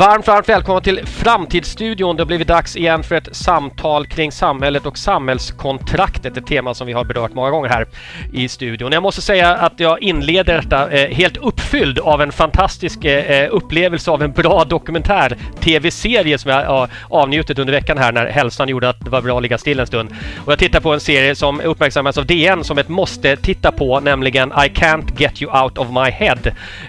Varmt, varmt välkomna till Framtidsstudion. Det har blivit dags igen för ett samtal kring samhället och samhällskontraktet. Ett tema som vi har berört många gånger här i studion. Jag måste säga att jag inleder detta eh, helt uppfylld av en fantastisk eh, eh upplevelse av en bra dokumentär tv-serie som jag har avnjutit under veckan här när hälsan gjorde att det var bra att ligga still en stund. Och jag tittar på en serie som uppmärksammas av DN som ett måste titta på, nämligen I can't get you out of my head.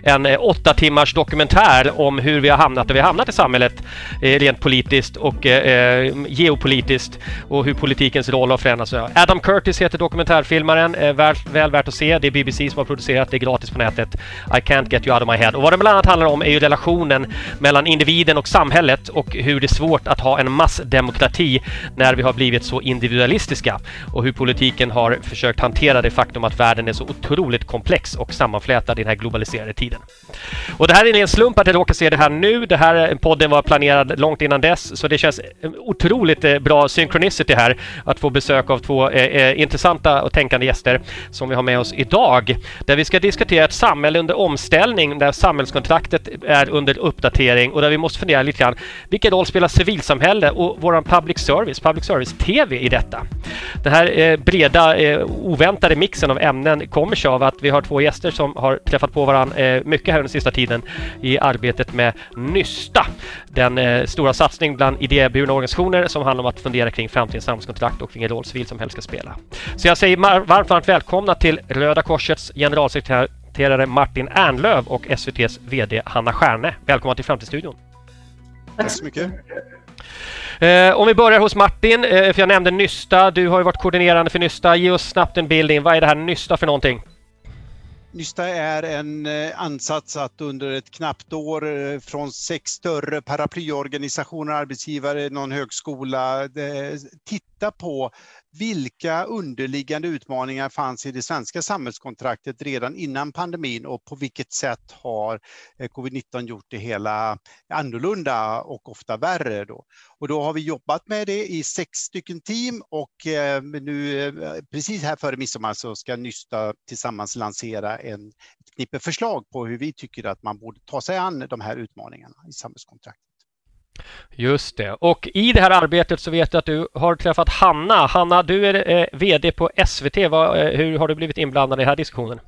En eh, åtta timmars dokumentär om hur vi har hamnat där vi vi hamnat i samhället eh, rent politiskt och eh, eh, geopolitiskt och hur politikens roll har förändrats. Adam Curtis heter dokumentärfilmaren, eh, väl, väl värt att se. Det är BBC som har producerat, det är gratis på nätet. I can't get you out of my head. Och vad det bland annat handlar om är ju relationen mellan individen och samhället och hur det är svårt att ha en massdemokrati när vi har blivit så individualistiska och hur politiken har försökt hantera det faktum att världen är så otroligt komplex och sammanflätad i den här globaliserade tiden. Och det här är en slump att jag råkar se det här nu. Det här podden var planerad långt innan dess så det känns otroligt eh, bra synchronicity här att få besök av två eh, eh, intressanta och tänkande gäster som vi har med oss idag. Där vi ska diskutera ett samhälle under omställning där samhällskontraktet är under uppdatering och där vi måste fundera lite grann vilken roll spelar civilsamhälle och våran public service, public service-TV i detta? Den här eh, breda eh, oväntade mixen av ämnen kommer sig av att vi har två gäster som har träffat på varandra eh, mycket här den sista tiden i arbetet med Nysta. Den eh, stora satsning bland idéburna organisationer som handlar om att fundera kring framtidens samhällskontrakt och vilken roll civilsamhället ska spela. Så jag säger varmt, varmt välkomna till Röda Korsets generalsekreterare Martin Ernlöv och SVTs VD Hanna Stjärne. Välkomna till Framtidsstudion. Tack så mycket. Eh, om vi börjar hos Martin, eh, för jag nämnde Nysta. Du har ju varit koordinerande för Nysta. Ge oss snabbt en bild in. Vad är det här Nysta för någonting? Nysta är en eh, ansats att under ett knappt år eh, från sex större paraplyorganisationer, arbetsgivare, någon högskola, titta på vilka underliggande utmaningar fanns i det svenska samhällskontraktet redan innan pandemin och på vilket sätt har eh, covid-19 gjort det hela annorlunda och ofta värre. Då. Och då har vi jobbat med det i sex stycken team och eh, nu eh, precis här före midsommar så ska Nysta tillsammans lansera en, ett knippe förslag på hur vi tycker att man borde ta sig an de här utmaningarna i samhällskontraktet. Just det. Och i det här arbetet så vet jag att du har träffat Hanna. Hanna, du är eh, VD på SVT. Vad, eh, hur har du blivit inblandad i den här diskussionen?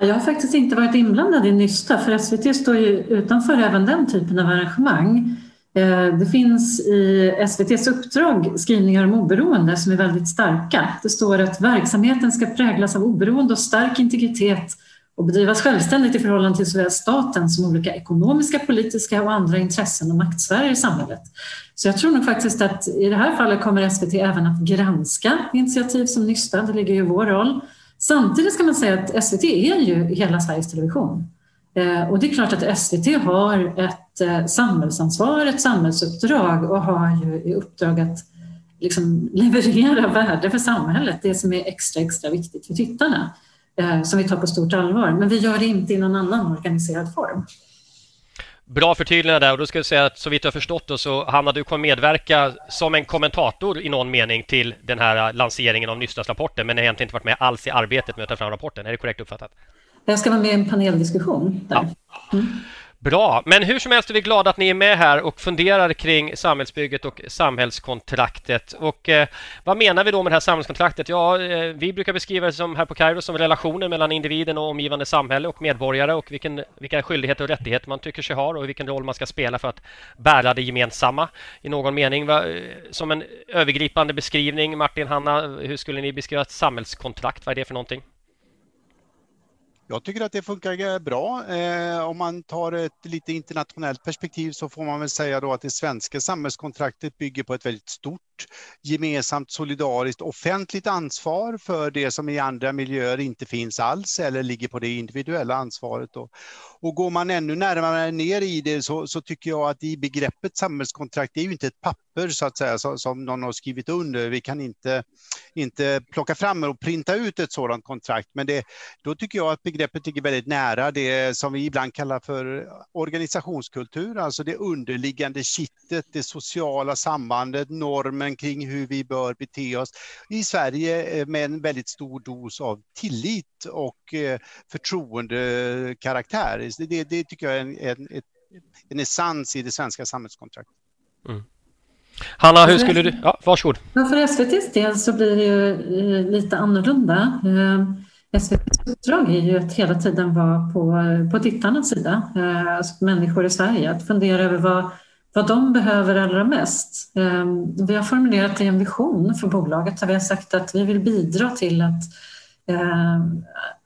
Jag har faktiskt inte varit inblandad i Nysta för SVT står ju utanför även den typen av arrangemang. Eh, det finns i SVTs uppdrag skrivningar om oberoende som är väldigt starka. Det står att verksamheten ska präglas av oberoende och stark integritet och bedrivas självständigt i förhållande till såväl staten som olika ekonomiska, politiska och andra intressen och maktsfärer i samhället. Så jag tror nog faktiskt att i det här fallet kommer SVT även att granska initiativ som Nysta, det ligger ju i vår roll. Samtidigt ska man säga att SVT är ju hela Sveriges Television. Eh, och det är klart att SVT har ett eh, samhällsansvar, ett samhällsuppdrag och har ju i uppdrag att liksom leverera värde för samhället, det som är extra, extra viktigt för tittarna. Eh, som vi tar på stort allvar. Men vi gör det inte i någon annan organiserad form. Bra förtydligande där och då ska jag säga att så vitt jag förstått då, så Hanna, du kommer medverka som en kommentator i någon mening till den här lanseringen av Nystas-rapporten men har egentligen inte varit med alls i arbetet med att ta fram rapporten. Är det korrekt uppfattat? Jag ska vara med i en paneldiskussion. Där. Ja. Mm. Bra, men hur som helst är vi glada att ni är med här och funderar kring samhällsbygget och samhällskontraktet. Och eh, vad menar vi då med det här samhällskontraktet? Ja, eh, vi brukar beskriva det som här på Kairo som relationen mellan individen och omgivande samhälle och medborgare och vilken, vilka skyldigheter och rättigheter man tycker sig ha och vilken roll man ska spela för att bära det gemensamma i någon mening. Va, eh, som en övergripande beskrivning, Martin, Hanna, hur skulle ni beskriva ett samhällskontrakt? Vad är det för någonting? Jag tycker att det funkar eh, bra. Eh, om man tar ett lite internationellt perspektiv så får man väl säga då att det svenska samhällskontraktet bygger på ett väldigt stort gemensamt solidariskt offentligt ansvar för det som i andra miljöer inte finns alls eller ligger på det individuella ansvaret. Då. Och går man ännu närmare ner i det så, så tycker jag att i begreppet samhällskontrakt, det är ju inte ett papper så att säga som, som någon har skrivit under. Vi kan inte, inte plocka fram och printa ut ett sådant kontrakt, men det, då tycker jag att begreppet ligger väldigt nära det som vi ibland kallar för organisationskultur, alltså det underliggande kittet, det sociala sambandet, normen kring hur vi bör bete oss i Sverige eh, med en väldigt stor dos av tillit och eh, förtroendekaraktär. Det, det tycker jag är en, en, en essens i det svenska samhällskontraktet. Mm. Hanna, hur skulle du... Ja, varsågod. Ja, för SVTs del så blir det ju eh, lite annorlunda. Eh, SVTs uppdrag är ju att hela tiden vara på, på tittarnas sida, eh, alltså människor i Sverige, att fundera över vad, vad de behöver allra mest. Vi har formulerat en vision för bolaget där vi har sagt att vi vill bidra till att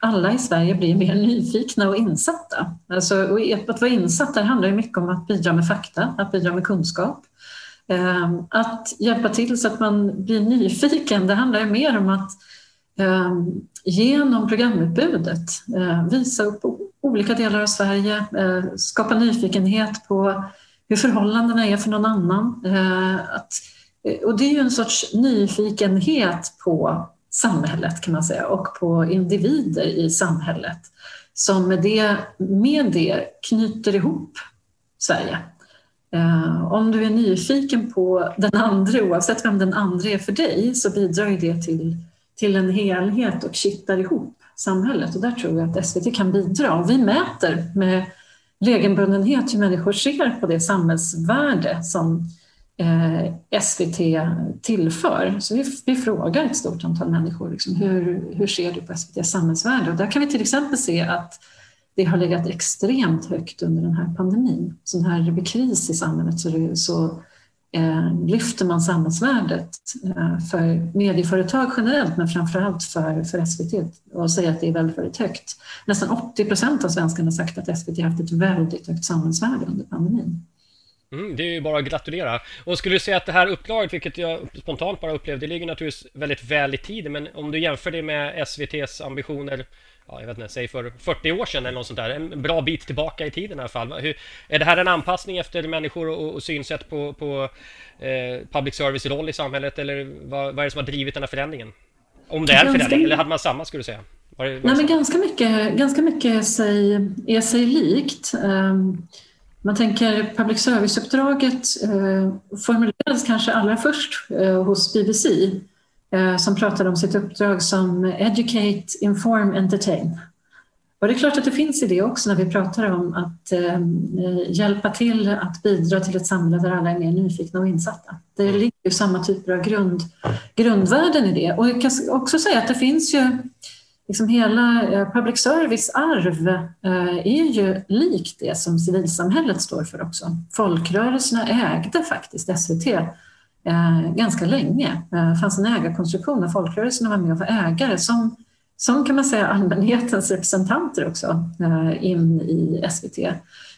alla i Sverige blir mer nyfikna och insatta. Alltså, att vara insatt där handlar ju mycket om att bidra med fakta, att bidra med kunskap. Ehm, att hjälpa till så att man blir nyfiken, det handlar ju mer om att ehm, genom programutbudet eh, visa upp olika delar av Sverige, eh, skapa nyfikenhet på hur förhållandena är för någon annan. Eh, att, och det är ju en sorts nyfikenhet på samhället kan man säga och på individer i samhället som med det, med det knyter ihop Sverige. Eh, om du är nyfiken på den andra, oavsett vem den andra är för dig, så bidrar ju det till, till en helhet och kittar ihop samhället. Och där tror jag att SVT kan bidra. Och vi mäter med regelbundenhet hur människor ser på det samhällsvärde som eh, SVT tillför. Så vi, vi, frågar ett stort antal människor, liksom, hur, hur ser du på SVTs samhällsvärde? Och där kan vi till exempel se att det har legat extremt högt under den här pandemin. Så när det blir kris i samhället så, så eh, lyfter man samhällsvärdet eh, för medieföretag generellt men framför allt för, för SVT och säger att det är väldigt, väldigt högt. Nästan 80 procent av svenskarna har sagt att SVT haft ett väldigt högt samhällsvärde under pandemin. Mm, det är ju bara att gratulera. Och skulle du säga att det här upplaget, vilket jag spontant bara upplevde, det ligger naturligtvis väldigt väl i tiden, men om du jämför det med SVTs ambitioner ja, jag vet inte, säg för 40 år sedan eller något sånt där. En bra bit tillbaka i tiden i alla fall. Hur, är det här en anpassning efter människor och, och synsätt på, på eh, public service roll i samhället eller vad, vad är det som har drivit den här förändringen? Om det är ganska, förändring, eller hade man samma skulle du säga? Var det, var nej, men ganska mycket, ganska mycket är sig, är sig likt. Um, man tänker public service-uppdraget uh, formulerades kanske allra först uh, hos BBC Eh, som pratade om sitt uppdrag som Educate, Inform, Entertain. Och det är klart att det finns i det också när vi pratar om att eh, hjälpa till att bidra till ett samhälle där alla är mer nyfikna och insatta. Det ligger ju samma typer av grund, grundvärden i det. Och jag kan också säga att det finns ju liksom hela eh, public service-arv eh, är ju likt det som civilsamhället står för också. Folkrörelserna ägde faktiskt SVT eh, ganska länge. Det fanns en ägarkonstruktion där folkrörelserna var med och var ägare som, som kan man säga allmänhetens representanter också eh, in i SVT.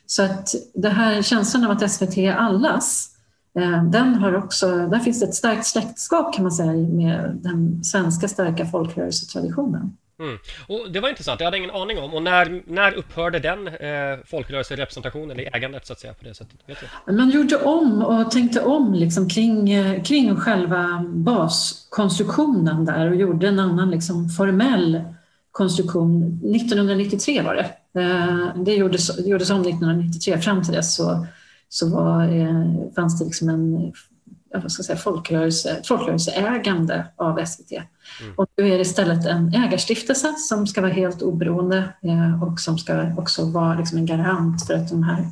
Så att det här känslan av att SVT är allas, eh, den har också, där finns det ett starkt släktskap kan man säga med den svenska starka folkrörelsetraditionen. Mm. Och det var intressant, jag hade ingen aning om. Och när, när upphörde den eh, folkrörelserepresentationen i ägandet så att säga på det sättet? Vet? Man gjorde om och tänkte om liksom kring, eh, kring själva baskonstruktionen där och gjorde en annan liksom formell konstruktion. 1993 var det. Eh, det, gjordes, det gjordes om 1993. Fram till dess så, så var, eh, fanns det liksom en vad ska säga, folkrörelse, folkrörelseägande av SVT. Mm. Och nu är det istället en ägarstiftelse som ska vara helt oberoende eh, och som ska också vara liksom en garant för att de här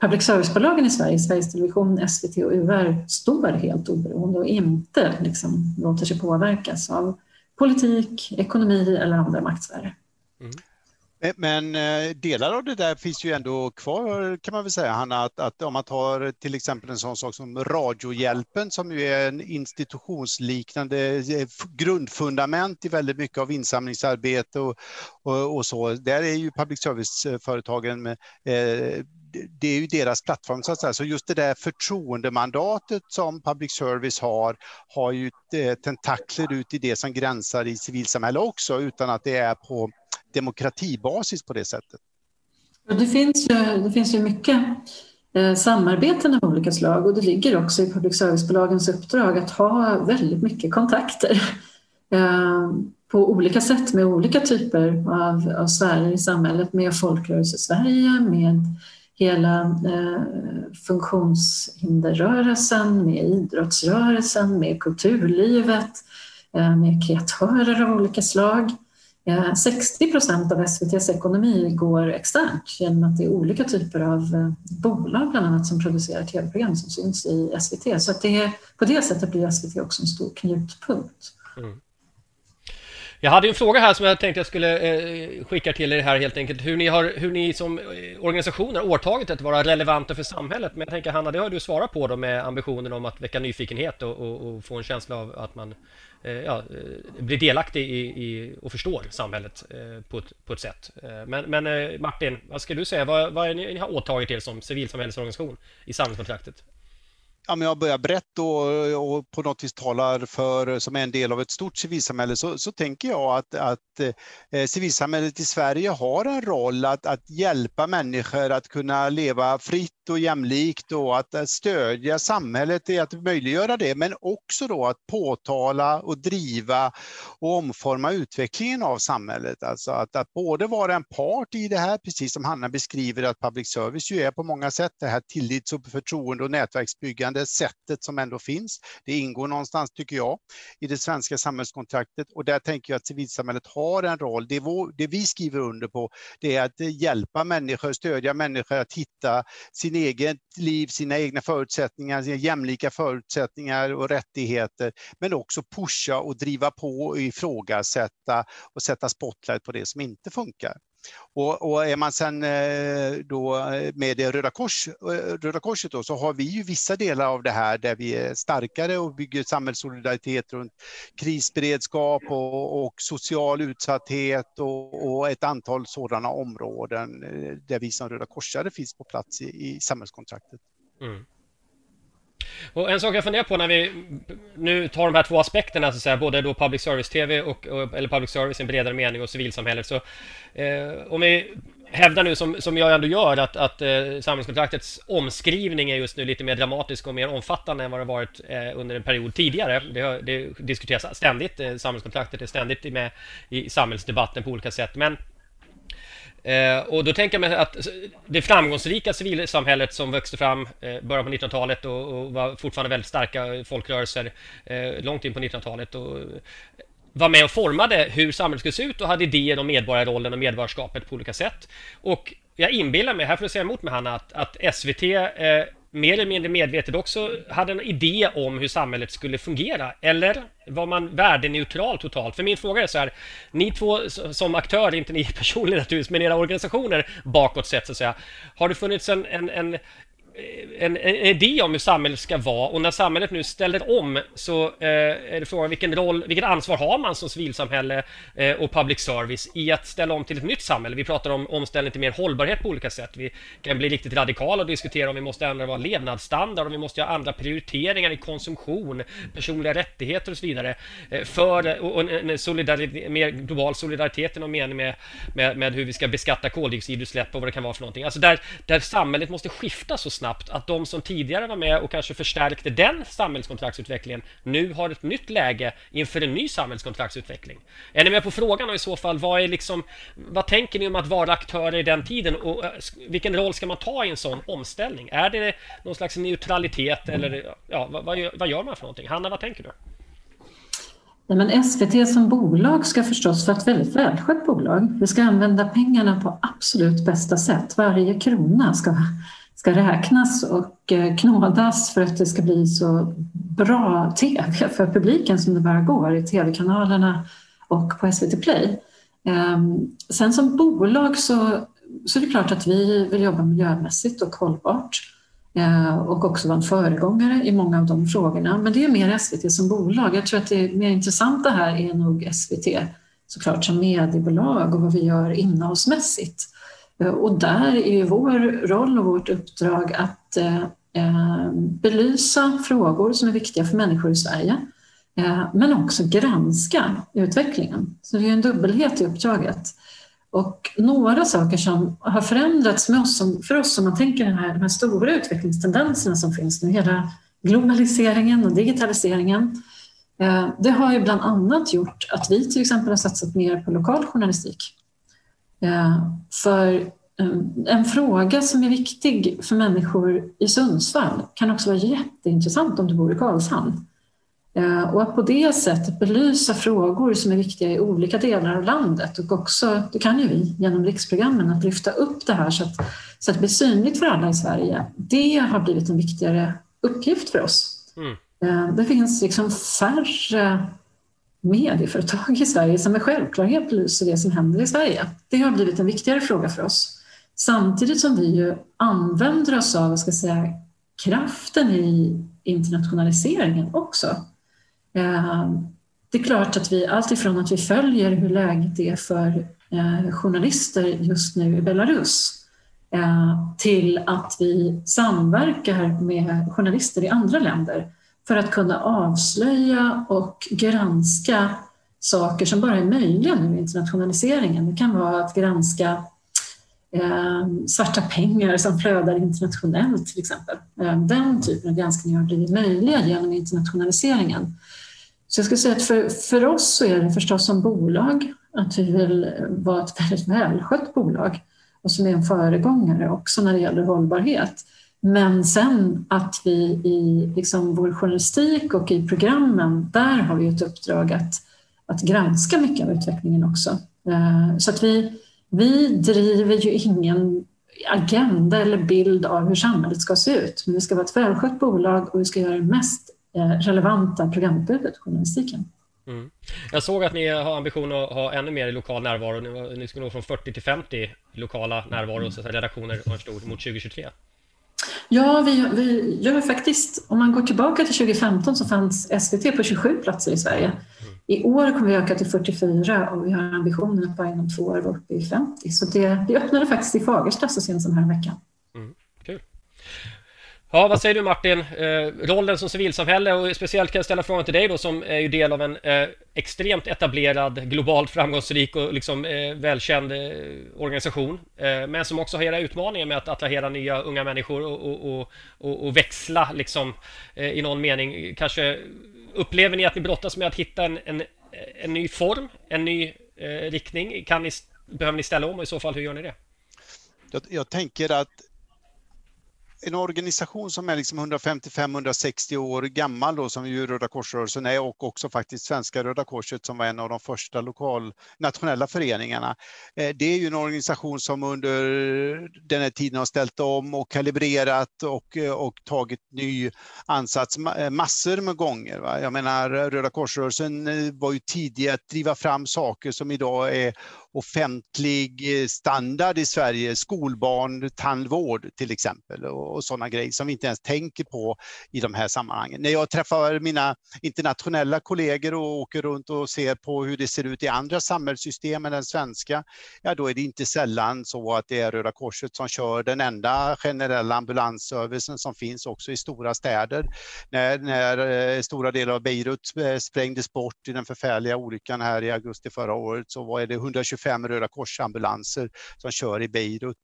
public service-bolagen i Sverige, Sveriges Television, SVT och UR, står helt oberoende och inte liksom låter sig påverkas av politik, ekonomi eller andra maktsfärer. Mm. Eh, men eh, delar av det där finns ju ändå kvar kan man väl säga, Hanna, att, att om man tar till exempel en sån sak som Radiohjälpen som ju är en institutionsliknande eh, grundfundament i väldigt mycket av insamlingsarbete och, och, och så. Där är ju public service-företagen med, eh, det är ju deras plattform så att säga. Så just det där förtroendemandatet som public service har, har ju tentakler ut i det som gränsar i civilsamhället också utan att det är på demokratibasis på det sättet. Det finns ju, det finns ju mycket eh, samarbeten av olika slag och det ligger också i public service-bolagens uppdrag att ha väldigt mycket kontakter eh, på olika sätt med olika typer av, av sfärer i samhället, med Folkrörelse-Sverige, med hela eh, funktionshinderrörelsen, med idrottsrörelsen, med kulturlivet, eh, med kreatörer av olika slag. 60 procent av SVTs ekonomi går externt genom att det är olika typer av eh, bolag bland annat som producerar tv-program som syns i SVT. Så att det är, på det sättet blir SVT också en stor knutpunkt. Mm. Jag hade en fråga här som jag tänkte jag skulle eh, skicka till er här helt enkelt. Hur ni, har, hur ni som eh, organisationer har åtagit att vara relevanta för samhället. Men jag tänker Hanna, det har du svarat på då med ambitionen om att väcka nyfikenhet och, och, och få en känsla av att man Eh, ja, eh, blir delaktig i, i, och förstår samhället eh, på, ett, på ett sätt. Eh, men, men Martin, vad ska du säga? Vad, vad är ni, ni har åtagit er som civilsamhällesorganisation i samhällskontraktet? Ja, men jag börjar brett och, och, på något vis talar för, som en del av ett stort civilsamhälle, så, så tänker jag att, att eh, civilsamhället i Sverige har en roll att, att hjälpa människor att kunna leva fritt och jämlikt och att stödja samhället i att möjliggöra det, men också då att påtala och driva och omforma utvecklingen av samhället. Alltså att, att både vara en part i det här, precis som Hanna beskriver att public service ju är på många sätt, det här tillits och förtroende och nätverksbyggande sättet som ändå finns. Det ingår någonstans, tycker jag, i det svenska samhällskontraktet och där tänker jag att civilsamhället har en roll. Det, vår, det vi skriver under på, det är att hjälpa människor, stödja människor att hitta sin eget liv, sina egna förutsättningar, sina jämlika förutsättningar och rättigheter, men också pusha och driva på och ifrågasätta och sätta spotlight på det som inte funkar. Och, och, är man sen eh, då med det Röda, Kors, eh, Röda Korset då, så har vi ju vissa delar av det här där vi är starkare och bygger samhällssolidaritet runt krisberedskap och, och social utsatthet och, och, ett antal sådana områden eh, där vi som Röda Korsare finns på plats i, i samhällskontraktet. Mm. Och en sak jag funderar på när vi nu tar de här två aspekterna, så att säga, både då public service-tv och, eller public service i en bredare mening och civilsamhället. Så eh, om vi hävdar nu, som, som jag ändå gör, att, att eh, samhällskontraktets omskrivning är just nu lite mer dramatisk och mer omfattande än vad det varit eh, under en period tidigare. Det, det diskuteras ständigt. Eh, samhällskontraktet är ständigt med i samhällsdebatten på olika sätt. Men Eh, och då tänker jag mig att det framgångsrika civilsamhället som växte fram eh, början på 1900-talet och, och, var fortfarande väldigt starka folkrörelser eh, långt in på 1900-talet och eh, var med och formade hur samhället skulle se ut och hade idéer om medborgarrollen och medborgarskapet på olika sätt. Och jag inbillar mig, här får du säga emot mig Hanna, att, att SVT eh, mer eller mindre medvetet också hade en idé om hur samhället skulle fungera? Eller var man värdeneutral totalt? För min fråga är så här, ni två som aktör, inte ni personligen naturligtvis, men era organisationer bakåt sett så att säga, har det funnits en, en, en en, en, idé om hur samhället ska vara och när samhället nu ställer om så eh, är det frågan vilken roll, vilket ansvar har man som civilsamhälle eh, och public service i att ställa om till ett nytt samhälle? Vi pratar om omställning till mer hållbarhet på olika sätt. Vi kan bli riktigt radikala och diskutera om vi måste ändra vår levnadsstandard, om vi måste göra andra prioriteringar i konsumtion, personliga rättigheter och så vidare. Eh, för och en, solidaritet, mer global solidaritet i någon mening med, med, med hur vi ska beskatta koldioxidutsläpp och vad det kan vara för någonting. Alltså där, där samhället måste skifta så snabbt snabbt att de som tidigare var med och kanske förstärkte den samhällskontraktsutvecklingen nu har ett nytt läge inför en ny samhällskontraktsutveckling. Är ni med på frågan och i så fall vad är liksom vad tänker ni om att vara aktörer i den tiden och eh, vilken roll ska man ta i en sån omställning? Är det någon slags neutralitet eller ja, vad, vad gör man för någonting? Hanna, vad tänker du? Nej, men SVT som bolag ska förstås vara ett väldigt välskött bolag. Vi ska använda pengarna på absolut bästa sätt. Varje krona ska ska räknas och eh, knådas för att det ska bli så bra tv för publiken som det bara går i tv-kanalerna och på SVT Play. Ehm, sen som bolag så, så är det klart att vi vill jobba miljömässigt och hållbart eh, och också vara en föregångare i många av de frågorna. Men det är mer SVT som bolag. Jag tror att det mer intressanta här är nog SVT såklart som mediebolag och vad vi gör innehållsmässigt. Eh, och där är vår roll och vårt uppdrag att eh, eh, belysa frågor som är viktiga för människor i Sverige, men också granska utvecklingen. Så det är en dubbelhet i uppdraget. Och några saker som har förändrats med oss, som, för oss om man tänker den här, de här stora utvecklingstendenserna som finns nu, hela globaliseringen och digitaliseringen, det har ju bland annat gjort att vi till exempel har satsat mer på lokal journalistik. För eh, en fråga som är viktig för människor i Sundsvall kan också vara jätteintressant om du bor i Karlshamn. Eh, och att på det sättet belysa frågor som är viktiga i olika delar av landet och också, det kan ju vi genom riksprogrammen, att lyfta upp det här så att, så att det blir synligt för alla i Sverige. Det har blivit en viktigare uppgift för oss. Mm. Eh, det finns liksom färre medieföretag i Sverige som med självklarhet belyser det som händer i Sverige. Det har blivit en viktigare fråga för oss. Samtidigt som vi ju använder oss av ska säga, kraften i internationaliseringen också. Eh, det är klart att vi alltifrån att vi följer hur läget är för eh, journalister just nu i Belarus eh, till att vi samverkar med journalister i andra länder för att kunna avslöja och granska saker som bara är möjliga nu i internationaliseringen. Det kan vara att granska eh, svarta pengar som flödar internationellt till exempel. Eh, den typen av granskningar har blivit möjliga genom internationaliseringen. Så jag skulle säga att för, för oss så är det förstås som bolag att vi vill vara ett väldigt välskött bolag och som är en föregångare också när det gäller hållbarhet. Men sen att vi i liksom vår journalistik och i programmen, där har vi ett uppdrag att, att granska mycket av utvecklingen också. Eh, så att vi, vi driver ju ingen agenda eller bild av hur samhället ska se ut. Men vi ska vara ett välskött bolag och vi ska göra det mest eh, relevanta programutbudet, journalistiken. Mm. Jag såg att ni har ambition att ha ännu mer lokal närvaro. Ni ska nå från 40 till 50 lokala närvaro, så redaktioner mot 2023. Ja, vi, vi gör faktiskt, om man går tillbaka till 2015 så fanns SVT på 27 platser i Sverige. I år kommer vi öka till 44 och vi har ambitionen att bara inom två år vara uppe i 50. Så det, vi öppnade faktiskt i Fagersta så sent som här veckan. Ja, vad säger du Martin? Eh, rollen som civilsamhälle och speciellt kan jag ställa frågan till dig då som är ju del av en eh, extremt etablerad, globalt framgångsrik och liksom eh, välkänd eh, organisation. Eh, men som också har era utmaningar med att attrahera nya unga människor och, och, och, och växla liksom eh, i någon mening. Kanske upplever ni att ni brottas med att hitta en, en, en ny form, en ny eh, riktning? Kan ni, behöver ni ställa om och i så fall hur gör ni det? Jag, jag tänker att en organisation som är liksom 155-160 år gammal då, som ju Röda Korsrörelsen är och också faktiskt Svenska Röda Korset som var en av de första lokal nationella föreningarna. Eh, det är ju en organisation som under den här tiden har ställt om och kalibrerat och, eh, och tagit ny ansats eh, massor med gånger. Va? Jag menar Röda Korsrörelsen var ju tidig att driva fram saker som idag är offentlig eh, standard i Sverige, skolbarn, tandvård till exempel och, sådana grejer som vi inte ens tänker på i de här sammanhangen. När jag träffar mina internationella kollegor och åker runt och ser på hur det ser ut i andra samhällssystem än den svenska, ja då är det inte sällan så att det är Röda Korset som kör den enda generella ambulansservicen som finns också i stora städer. När, när eh, stora delar av Beirut eh, sprängdes bort i den förfärliga olyckan här i augusti förra året så var det 125 fem Röda Korsambulanser som kör i Beirut.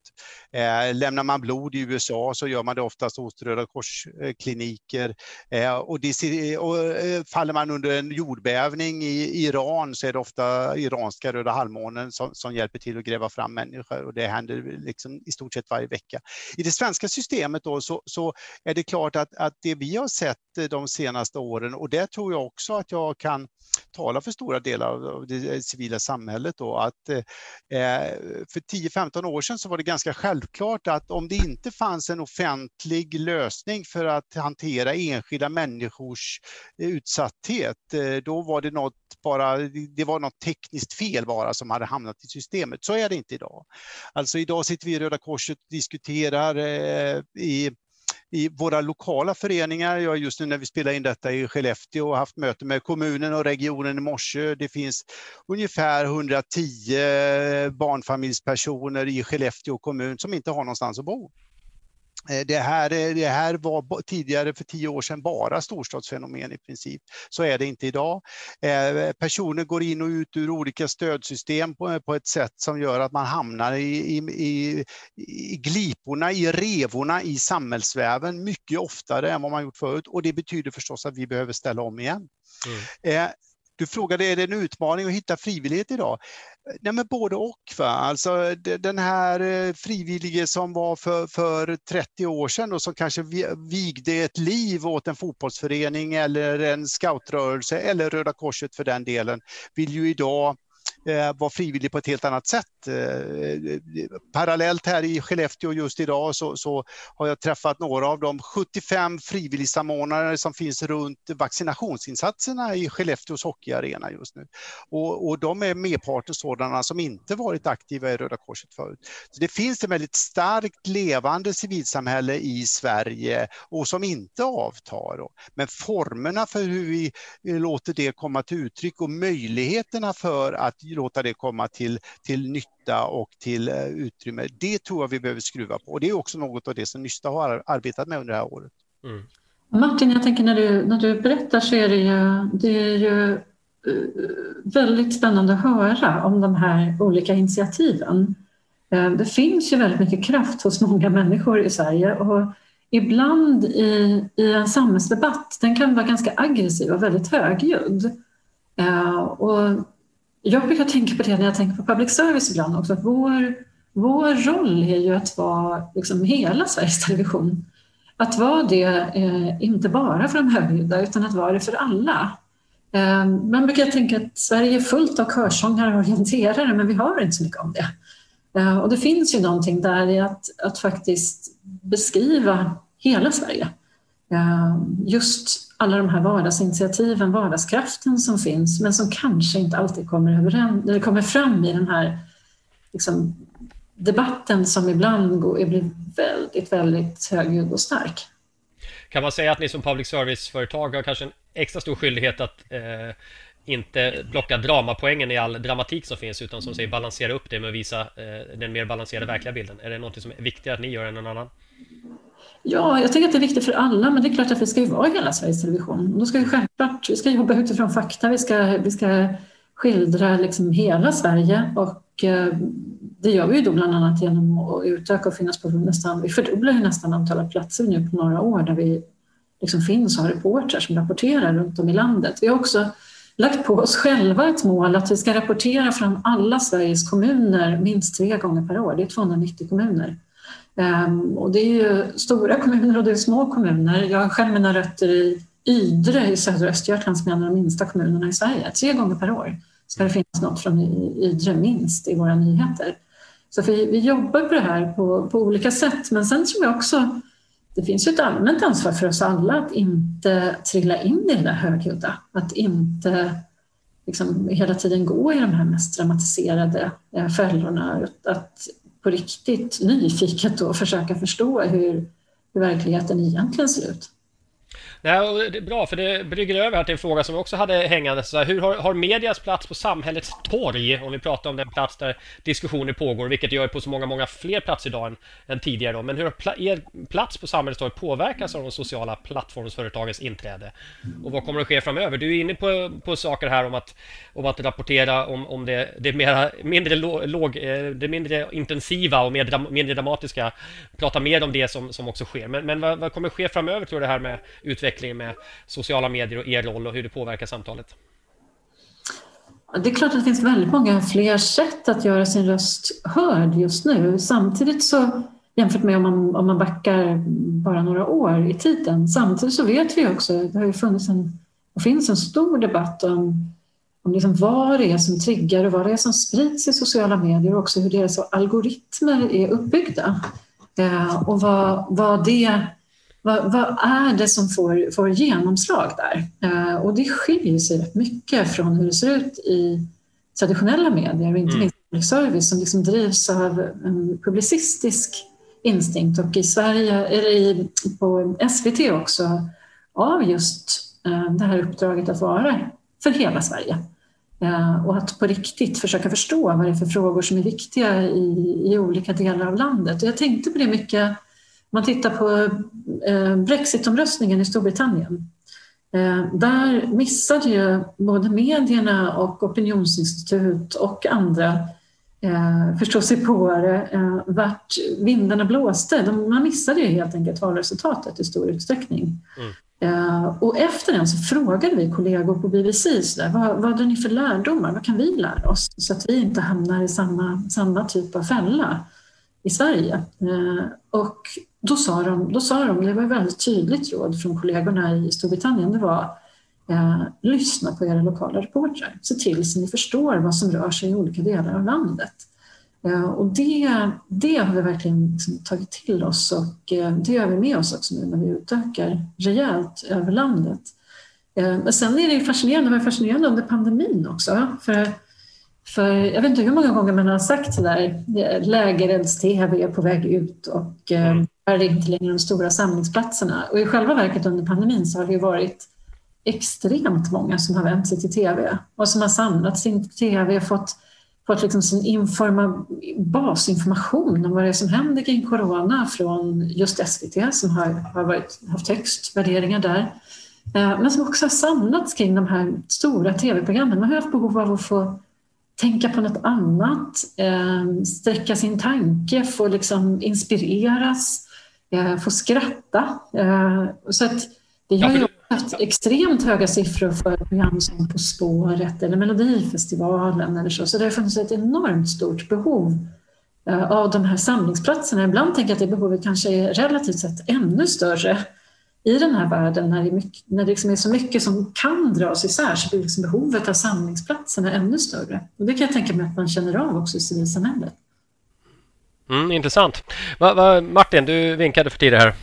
Eh, lämnar man blod i USA så gör man det oftast hos Röda Korskliniker. Eh, och, det, och eh, faller man under en jordbävning i Iran så är det ofta iranska Röda halvmånen som, som hjälper till att gräva fram människor och det händer liksom i stort sett varje vecka. I det svenska systemet då så, så är det klart att, att det vi har sett eh, de senaste åren och det tror jag också att jag kan tala för stora delar av det civila samhället då, att Eh, för 10-15 år sedan så var det ganska självklart att om det inte fanns en offentlig lösning för att hantera enskilda människors eh, utsatthet, eh, då var det något bara, det var något tekniskt fel bara som hade hamnat i systemet. Så är det inte idag. Alltså idag sitter vi i Röda Korset och diskuterar i i våra lokala föreningar. Jag just nu när vi spelar in detta i Skellefteå och haft möte med kommunen och regionen i morse. Det finns ungefär 110 barnfamiljspersoner i Skellefteå kommun som inte har någonstans att bo. Eh, det här, det här var tidigare för tio år sedan bara storstadsfenomen i princip. Så är det inte idag. Eh, personer går in och ut ur olika stödsystem på, på ett sätt som gör att man hamnar i, i, i, i gliporna, i revorna i samhällsväven mycket oftare än vad man gjort förut och det betyder förstås att vi behöver ställa om igen. Mm. Du frågade, är det en utmaning att hitta frivillighet idag? Nej, men både och. Va? Alltså, den här eh, frivillige som var för, för 30 år sedan och som kanske vigde ett liv åt en fotbollsförening eller en scoutrörelse eller Röda Korset för den delen, vill ju idag eh, vara frivillig på ett helt annat sätt. Eh, eh, parallellt här i Skellefteå just idag så, så, har jag träffat några av de 75 frivilligsamordnare som finns runt vaccinationsinsatserna i Skellefteås hockeyarena just nu. Och, och de är merparten sådana som inte varit aktiva i Röda Korset förut. Så det finns ett väldigt starkt levande civilsamhälle i Sverige och som inte avtar. Men formerna för hur vi eh, låter det komma till uttryck och möjligheterna för att låta det komma till, till nytta och till eh, utrymme. Det tror jag vi behöver skruva på och det är också något av det som Nysta har arbetat med under det här året. Mm. Martin, jag tänker när du, när du berättar så är det ju, det är ju eh, väldigt spännande att höra om de här olika initiativen. Eh, det finns ju väldigt mycket kraft hos många människor i Sverige och ibland i, i en samhällsdebatt, den kan vara ganska aggressiv och väldigt högljudd. Och jag brukar tänka på det när jag tänker på public service ibland också, att vår, vår roll är ju att vara liksom hela Sveriges Television. Att vara det, eh, inte bara för de högljudda, utan att vara det för alla. Eh, man brukar tänka att Sverige är fullt av körsångare och orienterare, men vi hör inte så mycket om det. Eh, och det finns ju någonting där i att, att faktiskt beskriva hela Sverige. Ehm, just alla de här vardagsinitiativen, vardagskraften som finns, men som kanske inte alltid kommer, överens, eller kommer fram i den här liksom, debatten som ibland går, blir väldigt, väldigt högljudd och stark. Kan man säga att ni som public service-företag har kanske en extra stor skyldighet att eh, inte plocka dramapoängen i all dramatik som finns, utan som säger balansera upp det med att visa eh, den mer balanserade verkliga bilden? Är det något som är viktigare att ni gör än någon annan? Ja, jag tänker att det är viktigt för alla, men det är klart att vi ska ju vara hela Sveriges Television. Då ska vi självklart vi ska jobba utifrån fakta, vi ska, vi ska skildra liksom hela Sverige och eh, det gör vi ju då bland annat genom att utöka och finnas på nästan, vi fördubblar ju nästan antalet platser nu på några år där vi liksom finns och har reportrar som rapporterar runt om i landet. Vi har också lagt på oss själva ett mål att vi ska rapportera från alla Sveriges kommuner minst tre gånger per år. Det är 290 kommuner. Ehm, och det är ju stora kommuner och det är små kommuner. Jag har själv mina rötter i Ydre i södra Östergötland som är en av de minsta kommunerna i Sverige. Tre gånger per år ska det finnas något från Ydre minst i våra nyheter. Så vi, vi jobbar på det här på, på olika sätt. Men sen tror jag också det finns ju ett allmänt ansvar för oss alla att inte trilla in i det där högljudda. Att inte liksom hela tiden gå i de här mest dramatiserade eh, fällorna. Att på riktigt nyfiket och försöka förstå hur, hur verkligheten egentligen ser ut. Nej, det är bra, för det brygger över här till en fråga som vi också hade hängande. Så här, hur har, har medias plats på samhällets torg, om vi pratar om den plats där diskussioner pågår, vilket det gör på så många, många fler platser idag än, än tidigare. Då. Men hur har pla er plats på samhällets torg påverkats av de sociala plattformsföretagens inträde? Och vad kommer att ske framöver? Du är inne på, på saker här om att, om att rapportera om, om det, det, mera, mindre låg, eh, det mindre intensiva och mer, mindre dramatiska. Prata mer om det som, som också sker. Men, men vad, vad kommer att ske framöver, tror du, det här med utveckling utvecklingen med sociala medier och er roll och hur det påverkar samtalet? Det är klart att det finns väldigt många fler sätt att göra sin röst hörd just nu. Samtidigt så jämfört med om man, om man backar bara några år i tiden. Samtidigt så vet vi också, det har ju funnits en, och finns en stor debatt om, om liksom vad det är som triggar och vad det är som sprids i sociala medier och också hur deras algoritmer är uppbyggda. Eh, och vad, vad det vad, vad, är det som får, får genomslag där? Eh, och det skiljer sig rätt mycket från hur det ser ut i traditionella medier och inte mm. minst public service som liksom drivs av en publicistisk instinkt och i Sverige, eller i, på SVT också, av just eh, det här uppdraget att vara för hela Sverige. Eh, och att på riktigt försöka förstå vad det är för frågor som är viktiga i, i olika delar av landet. Och jag tänkte på det mycket man tittar på eh, Brexitomröstningen i Storbritannien. Eh, där missade ju både medierna och opinionsinstitut och andra eh, förståsigpåare eh, vart vindarna blåste. De, man missade ju helt enkelt valresultatet i stor utsträckning. Mm. Och efter den så frågade vi kollegor på BBC så där, vad, vad hade ni för lärdomar, vad kan vi lära oss så att vi inte hamnar i samma, samma typ av fälla i Sverige. Och då sa, de, då sa de, det var ett väldigt tydligt råd från kollegorna i Storbritannien, det var eh, lyssna på era lokala reportrar. Se till så ni förstår vad som rör sig i olika delar av landet. Eh, och det, det har vi verkligen liksom tagit till oss och eh, det gör vi med oss också nu när vi utökar rejält över landet. Eh, men sen är det fascinerande, det var fascinerande under pandemin också. För, för jag vet inte hur många gånger man har sagt sådär, lägerelds-tv är på väg ut och eh, mm. är det inte längre de stora samlingsplatserna. Och i själva verket under pandemin så har det varit extremt många som har vänt sig till tv och som har samlat sin tv, fått, fått liksom sin informa, basinformation om vad det är som händer kring corona från just SVT som har, har varit, haft högst värderingar där. Eh, men som också har samlats kring de här stora tv-programmen. Man har haft behov av att få tänka på något annat, eh, sträcka sin tanke, få liksom inspireras, eh, få skratta. Så att vi har ju haft extremt höga siffror för program som På spåret eller Melodifestivalen eller så. Så det har funnits ett enormt stort behov eh, av de här samlingsplatserna. Ibland tänker jag att det behovet kanske är relativt sett ännu större i den här världen när det, är, mycket, när det liksom är så mycket som kan dras isär så blir liksom behovet av samlingsplatserna ännu större. Och det kan jag tänka mig att man känner av också i civilsamhället. Mm, intressant. Va, va, Martin, du vinkade för tidigare här.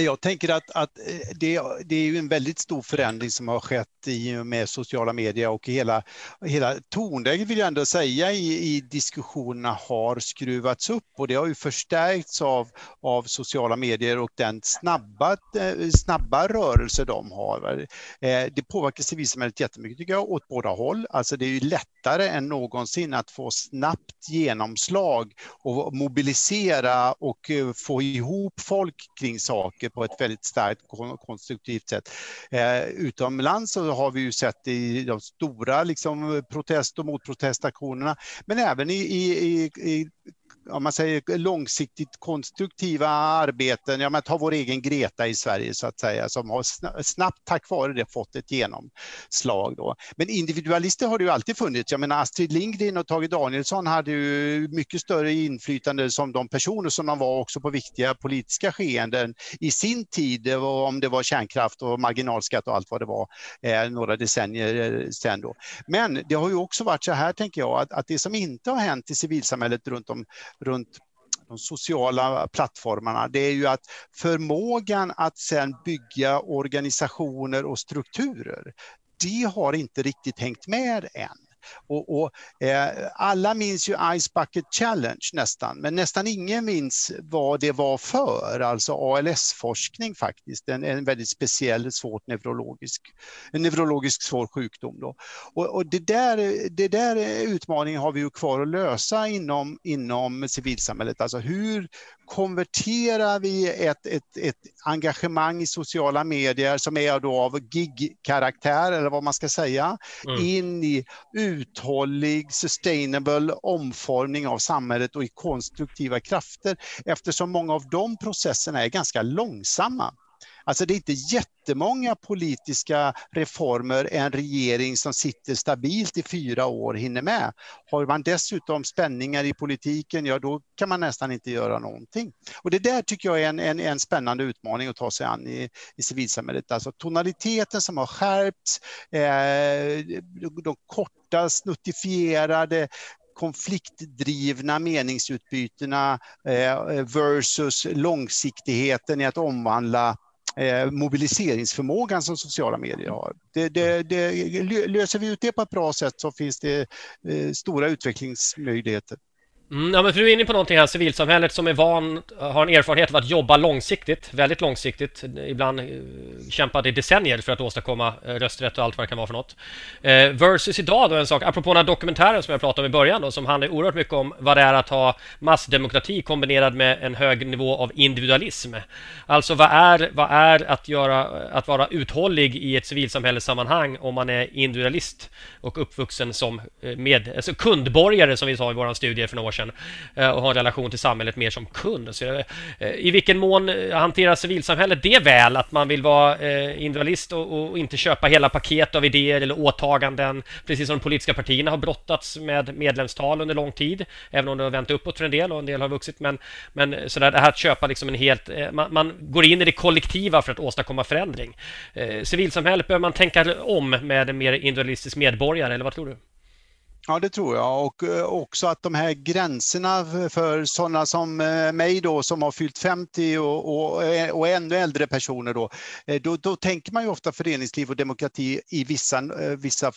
Jag tänker att, att eh, det, det, är en väldigt stor förändring som har skett i och med sociala medier och hela, hela tonläget vill jag ändå säga i, i diskussionerna har skruvats upp och det har ju förstärkts av, av sociala medier och den snabba, eh, snabba rörelse de har. Eh, det påverkar civilsamhället jättemycket tycker jag, åt båda håll. Alltså det är ju lättare än någonsin att få snabbt genomslag och mobilisera och få ihop folk kring saker saker på ett väldigt starkt konstruktivt sätt. Eh, utomlands så har vi ju sett i de stora liksom, protest och motprotestaktionerna, men även i, i, i om man säger långsiktigt konstruktiva arbeten, ja men ta vår egen Greta i Sverige så att säga, som har snabbt tack vare det fått ett genomslag. Då. Men individualister har det ju alltid funnits. Jag menar Astrid Lindgren och Tage Danielsson hade ju mycket större inflytande som de personer som de var också på viktiga politiska skeenden i sin tid, eh, om det var kärnkraft och marginalskatt och allt vad det var, eh, några decennier eh, sen sedan då. Men det har ju också varit så här, tänker jag, att, att det som inte har hänt i civilsamhället runt om runt de sociala plattformarna, det är ju att förmågan att sen bygga organisationer och strukturer, det har inte riktigt hängt med än. Och, och eh, alla minns ju Ice Bucket Challenge nästan, men nästan ingen minns vad det var för, alltså ALS-forskning faktiskt, en, en väldigt speciell, svårt neurologisk, en neurologisk svår sjukdom. Då. Och, och, det, där, det där utmaningen har vi ju kvar att lösa inom, inom civilsamhället, alltså hur konverterar vi ett, ett, ett engagemang i sociala medier som är då av gig-karaktär, eller vad man ska säga, mm. in i uthållig, sustainable omformning av samhället och i konstruktiva krafter, eftersom många av de processerna är ganska långsamma. Alltså det är inte jättemånga politiska reformer en regering som sitter stabilt i fyra år hinner med. Har man dessutom spänningar i politiken, ja då kan man nästan inte göra någonting. Och det där tycker jag är en, en, en spännande utmaning att ta sig an i, i civilsamhället. Alltså tonaliteten som har skärpts, eh, de korta snuttifierade konfliktdrivna meningsutbytena eh, versus långsiktigheten i att omvandla eh, mobiliseringsförmågan som sociala medier har. Det, det, det, löser vi ut det på ett bra sätt så finns det eh, stora utvecklingsmöjligheter. Mm, ja, men för du är inne på någonting här, civilsamhället som är van, har en erfarenhet av att jobba långsiktigt, väldigt långsiktigt, ibland eh, kämpat i decennier för att åstadkomma eh, rösträtt och allt vad det kan vara för något. Eh, versus idag då en sak, apropå den här dokumentären som jag pratade om i början då, som handlar oerhört mycket om vad det är att ha massdemokrati kombinerad med en hög nivå av individualism. Alltså vad är, vad är att, göra, att vara uthållig i ett civilsamhällessammanhang om man är individualist och uppvuxen som eh, med, alltså kundborgare som vi sa i vår studie för några år sedan branschen eh, och ha en relation till samhället mer som kund. Så, eh, I vilken mån eh, hanterar civilsamhället det väl? Att man vill vara individualist och, och inte köpa hela paket av idéer eller åtaganden, precis som de politiska partierna har brottats med medlemstal under lång tid, även om det har vänt uppåt för en del och en del har vuxit. Men, men sådär, det här att köpa liksom en helt... Man, man går in i det kollektiva för att åstadkomma förändring. Civilsamhället behöver man tänka om med en mer individualistisk medborgare, eller vad tror du? Ja, det tror jag och eh, också att de här gränserna för sådana som eh, mig då som har fyllt 50 och, och, eh, och ännu äldre personer då, då, då, tänker man ju ofta föreningsliv och demokrati i vissa, vissa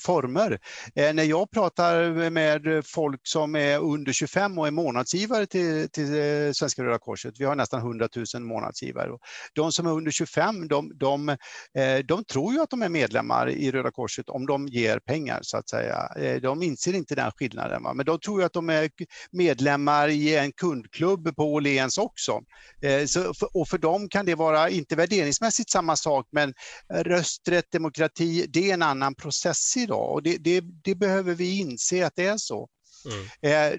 former. När jag pratar med folk som är under 25 och är månadsgivare till, till Svenska Röda Korset, vi har nästan 100 000 månadsgivare. De som är under 25, de, de, de tror ju att de är medlemmar i Röda Korset om de ger pengar så att säga de inser inte den skillnaden. Va? Men de tror att de är medlemmar i en kundklubb på Åhléns också. Eh, så, och för dem kan det vara, inte värderingsmässigt samma sak, men rösträtt, demokrati, det är en annan process idag och det, det, det behöver vi inse att det är så. Mm. Eh,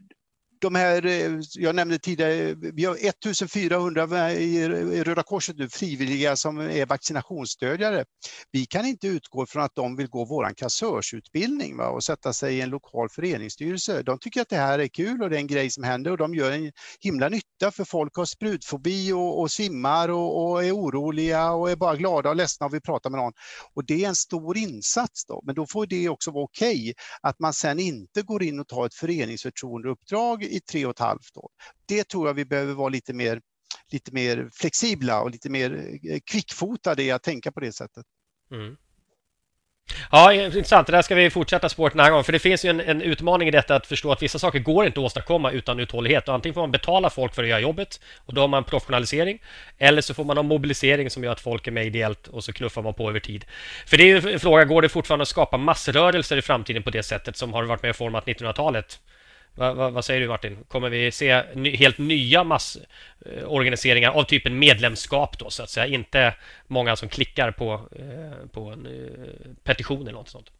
de här, eh, jag nämnde tidigare, vi har 1400 i Röda Korset nu, frivilliga som är vaccinationsstödjare. Vi kan inte utgå från att de vill gå vår kassörsutbildning va, och sätta sig i en lokal föreningsstyrelse. De tycker att det här är kul och det är en grej som händer och de gör en himla nytta för folk har sprutfobi och, och svimmar och, och, är oroliga och är bara glada och ledsna och vill prata med någon. Och det är en stor insats då, men då får det också vara okej okay, att man sen inte går in och tar ett föreningsförtroendeuppdrag i tre och ett halvt år. Det tror jag vi behöver vara lite mer, lite mer flexibla och lite mer eh, kvickfotade i att tänka på det sättet. Mm. Ja, intressant. Det där ska vi fortsätta spåret den här gången. För det finns ju en, en, utmaning i detta att förstå att vissa saker går inte att åstadkomma utan uthållighet. Och antingen får man betala folk för att göra jobbet och då har man professionalisering. Eller så får man ha mobilisering som gör att folk är med ideellt och så knuffar man på över tid. För det är ju en fråga, går det fortfarande att skapa massrörelser i framtiden på det sättet som har varit med och format 1900-talet? Va, va, vad säger du Martin? Kommer vi se ny, helt nya massorganiseringar eh, av typen medlemskap då så att säga? Inte många som klickar på, eh, på en eh, petition eller något sånt.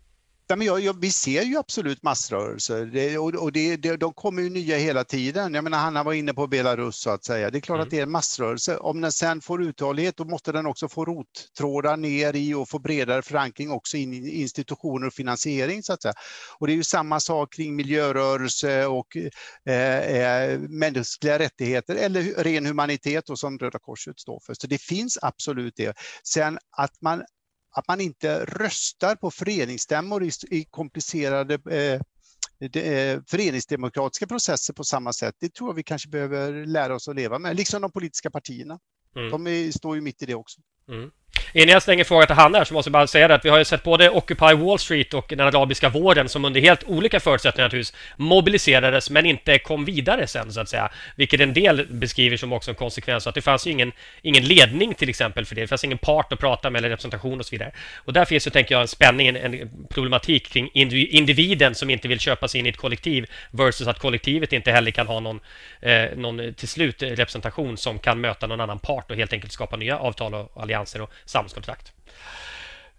Ja, men jag, jag, vi ser ju absolut massrörelser det, och, och det, det, de kommer ju nya hela tiden. Jag menar, Hanna var inne på Belarus så att säga. Det är klart mm. att det är en massrörelse. Om den sen får uthållighet då måste den också få rottrådar ner i och få bredare förankring också in i institutioner och finansiering så att säga. Och det är ju samma sak kring miljörörelse och eh, eh, mänskliga rättigheter eller ren humanitet då, som Röda Korset står för. Så det finns absolut det. Sen att man att man inte röstar på föreningsstämmor i, i komplicerade eh, de, eh, föreningsdemokratiska processer på samma sätt. Det tror jag vi kanske behöver lära oss att leva med, liksom de politiska partierna. Mm. De är, står ju mitt i det också. Mm. Innan jag slänger frågan till Hanna här så måste jag bara säga det att vi har ju sett både Occupy Wall Street och den arabiska våren som under helt olika förutsättningar naturligtvis mobiliserades men inte kom vidare sen så att säga. Vilket en del beskriver som också en konsekvens att det fanns ju ingen, ingen ledning till exempel för det. Det fanns ingen part att prata med eller representation och så vidare. Och där finns ju, tänker jag, en spänning, en, en problematik kring individen som inte vill köpa sig in i ett kollektiv versus att kollektivet inte heller kan ha någon, eh, någon till slut representation som kan möta någon annan part och helt enkelt skapa nya avtal och allianser och samhällskontrakt.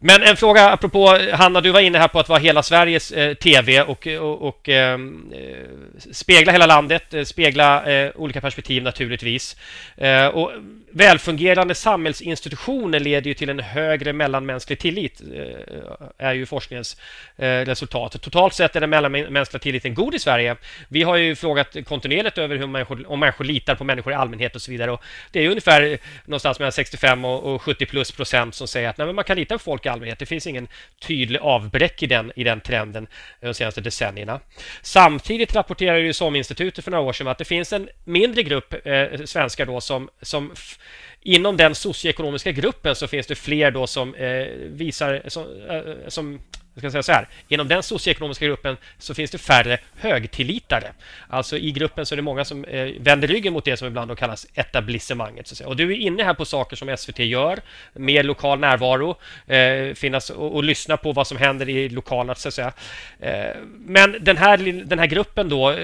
Men en fråga apropå Hanna, du var inne här på att vara hela Sveriges eh, TV och, och, och ehm, eh, spegla hela landet, eh, spegla eh, olika perspektiv naturligtvis. Eh, och välfungerande samhällsinstitutioner leder ju till en högre mellanmänsklig tillit, eh, är ju forskningens eh, resultat. Totalt sett är den mellanmänskliga tilliten god i Sverige. Vi har ju frågat kontinuerligt över hur människor, om människor litar på människor i allmänhet och så vidare. Och det är ungefär någonstans mellan 65 och 70 plus procent som säger att nej, man kan lita på folk allmänhet. Det finns ingen tydlig avbräck i den, i den trenden de senaste decennierna. Samtidigt rapporterar ju SOM-institutet för några år sedan att det finns en mindre grupp eh, svenskar då som, som inom den socioekonomiska gruppen så finns det fler då som eh, visar som, eh, som jag ska säga så här, inom den socioekonomiska gruppen så finns det färre högtillitare. Alltså i gruppen så är det många som eh, vänder ryggen mot det som ibland då kallas etablissemanget. Så att säga. Och du är inne här på saker som SVT gör, mer lokal närvaro, eh, finnas och, och, lyssna på vad som händer i lokala, så att säga. Eh, men den här, den här gruppen då, eh,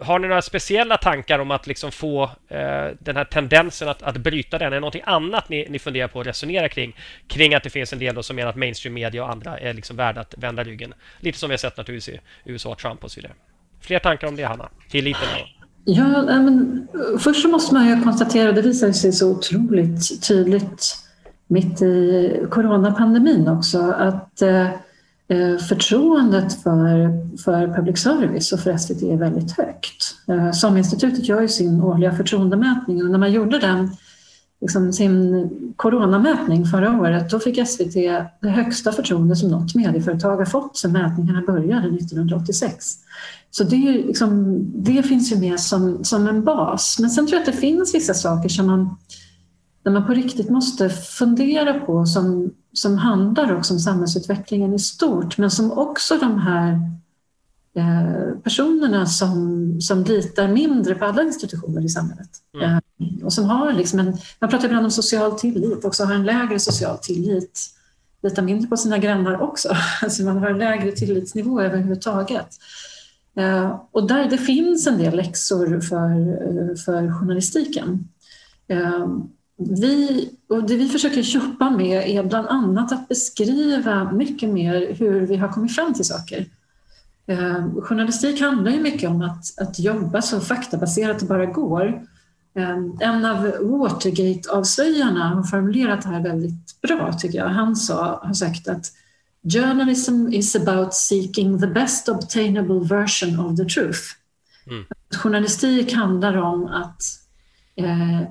har ni några speciella tankar om att liksom få eh, den här tendensen att, att bryta den? Är det någonting annat ni, ni funderar på att resonera kring? Kring att det finns en del som menar att mainstream media och andra är liksom värda att vända ryggen. Lite som vi har sett naturligtvis i USA, Trump och så vidare. Fler tankar om det, Hanna? Tilliten? Ja, men, eh, först så måste man ju konstatera, och det visar sig så otroligt tydligt mitt i coronapandemin också, att eh, eh förtroendet för, för public service och för SVT är väldigt högt. Eh, SOM-institutet gör ju sin årliga förtroendemätning och när man gjorde den, liksom sin coronamätning förra året, då fick SVT det högsta förtroende som något medieföretag har fått sedan mätningarna började 1986. Så det, liksom, det finns ju med som, som en bas. Men sen tror jag att det finns vissa saker som man, där man på riktigt måste fundera på som som handlar också om samhällsutvecklingen i stort men som också de här personerna som, som litar mindre på alla institutioner i samhället. Mm. Eh, och som har liksom en, man pratar ibland om social tillit, också har en lägre social tillit, litar mindre på sina grannar också. Alltså man har en lägre tillitsnivå överhuvudtaget. Eh, och där det finns en del läxor för, för journalistiken vi, och det vi försöker jobba med är bland annat att beskriva mycket mer hur vi har kommit fram till saker. Eh, journalistik handlar ju mycket om att, att jobba så faktabaserat det bara går. Eh, en av Watergate-avslöjarna har formulerat det här väldigt bra, tycker jag. Han sa, har sagt att Journalism is about seeking the best obtainable version of the truth. Mm. Journalistik handlar om att eh,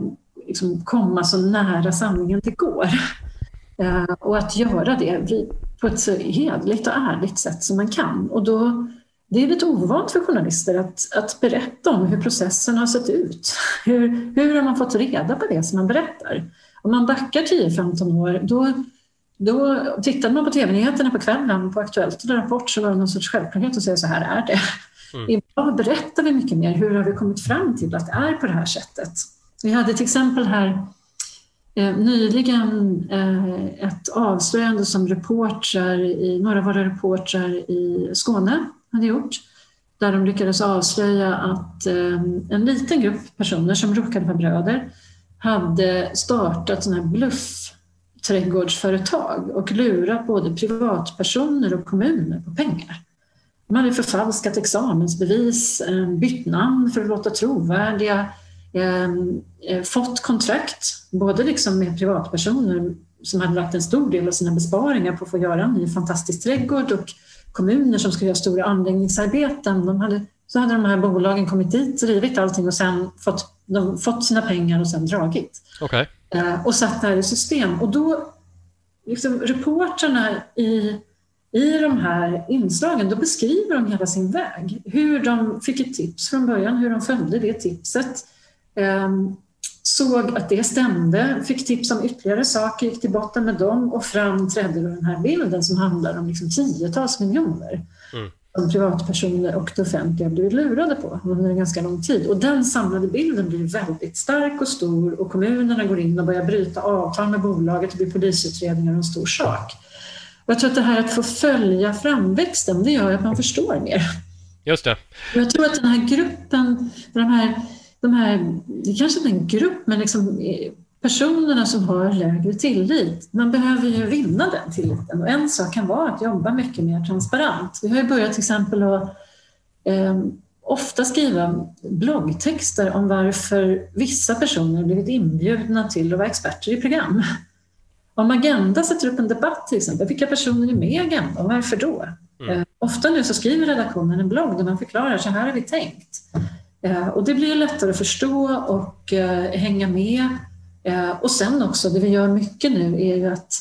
liksom komma så nära sanningen det går. Eh, och att göra det på ett så hedligt och ärligt sätt som man kan. Och då, det är lite ovant för journalister att, att berätta om hur processen har sett ut. Hur, hur har man fått reda på det som man berättar? Om man backar 10-15 år, då, då tittade man på tv-nyheterna på kvällen på Aktuellt eller Rapport så var det någon sorts självklarhet att säga så här är det. Mm. Idag berättar vi mycket mer. Hur har vi kommit fram till att det är på det här sättet? Vi hade till exempel här Eh, nyligen eh, ett avslöjande som reportrar i, några av våra reportrar i Skåne hade gjort där de lyckades avslöja att eh, en liten grupp personer som råkade vara bröder hade startat sådana här bluffträdgårdsföretag och lurat både privatpersoner och kommuner på pengar. De hade förfalskat examensbevis, bytt namn för att låta trovärdiga, eh, fått kontrakt, både liksom med privatpersoner som hade lagt en stor del av sina besparingar på att få göra en ny fantastisk trädgård och kommuner som skulle göra stora anläggningsarbeten. De hade, så hade de här bolagen kommit dit, drivit allting och sen fått, de, fått sina pengar och sen dragit. Okay. Eh, och satt det här i system. Och då, liksom, reportrarna i i de här inslagen då beskriver de hela sin väg. Hur de fick ett tips från början, hur de följde det tipset, Ehm, såg att det stämde, fick tips om ytterligare saker, gick till botten med dem och fram trädde den här bilden som handlar om liksom tiotals miljoner mm. som privatpersoner och det offentliga blivit lurade på under en ganska lång tid. Och den samlade bilden blir väldigt stark och stor och kommunerna går in och börjar bryta avtal med bolaget, det blir polisutredningar och en stor sak. Och jag tror att det här att få följa framväxten, det gör att man förstår mer. Just det. Jag tror att den här gruppen, de här de här, det kanske inte är en grupp, men liksom eh, personerna som har lägre tillit. Man behöver ju vinna den tilliten och en sak kan vara att jobba mycket mer transparent. Vi har ju börjat till exempel att eh, ofta skriva bloggtexter om varför vissa personer blivit inbjudna till att vara experter i program. Om Agenda sätter upp en debatt till exempel, vilka personer är med i Agenda och varför då? Mm. Eh, ofta nu så skriver redaktionen en blogg där man förklarar, så här har vi tänkt. Eh, och det blir lättare att förstå och eh, hänga med. Eh, och sen också, det vi gör mycket nu är ju att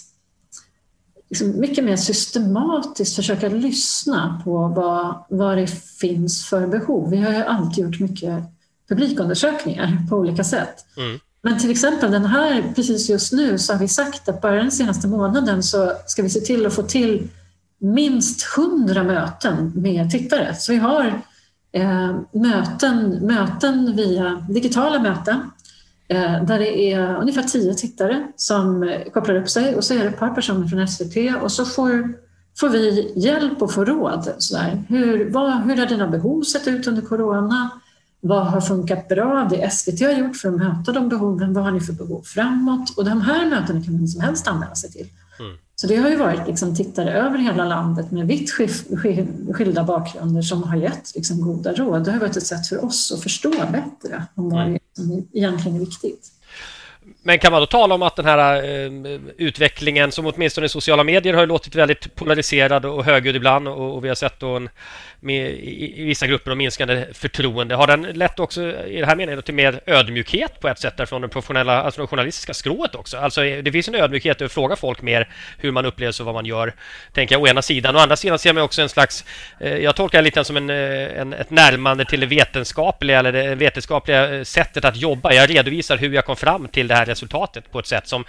liksom mycket mer systematiskt försöka lyssna på vad, vad det finns för behov. Vi har ju alltid gjort mycket publikundersökningar på olika sätt. Mm. Men till exempel den här, precis just nu, så har vi sagt att bara den senaste månaden så ska vi se till att få till minst 100 möten med tittare. Så vi har Eh, möten, möten via digitala möten eh, där det är ungefär tio tittare som kopplar upp sig och så är det ett par personer från SVT och så får, får vi hjälp och får råd. Sådär. Hur, vad, hur har dina behov sett ut under corona? Vad har funkat bra? Det SVT har gjort för att möta de behoven. Vad har ni för behov framåt? Och de här mötena kan vem som helst anmäla sig till. Mm. Så det har ju varit liksom tittare över hela landet med vitt skilda bakgrunder som har gett liksom goda råd. Det har varit ett sätt för oss att förstå bättre om vad mm. som egentligen är viktigt. Men kan man då tala om att den här eh, utvecklingen som åtminstone i sociala medier har låtit väldigt polariserad och högljudd ibland och, och vi har sett då en med, i, i, vissa grupper och minskande förtroende. Har den lett också i det här meningen till mer ödmjukhet på ett sätt från det professionella, alltså det journalistiska skrået också? Alltså det finns en ödmjukhet att fråga folk mer hur man upplever sig och vad man gör, tänker jag å ena sidan. Å andra sidan ser man också en slags, eh, jag tolkar det lite som en, eh, en, ett närmande till det vetenskapliga eller det vetenskapliga eh, sättet att jobba. Jag redovisar hur jag kom fram till det här resultatet på ett sätt som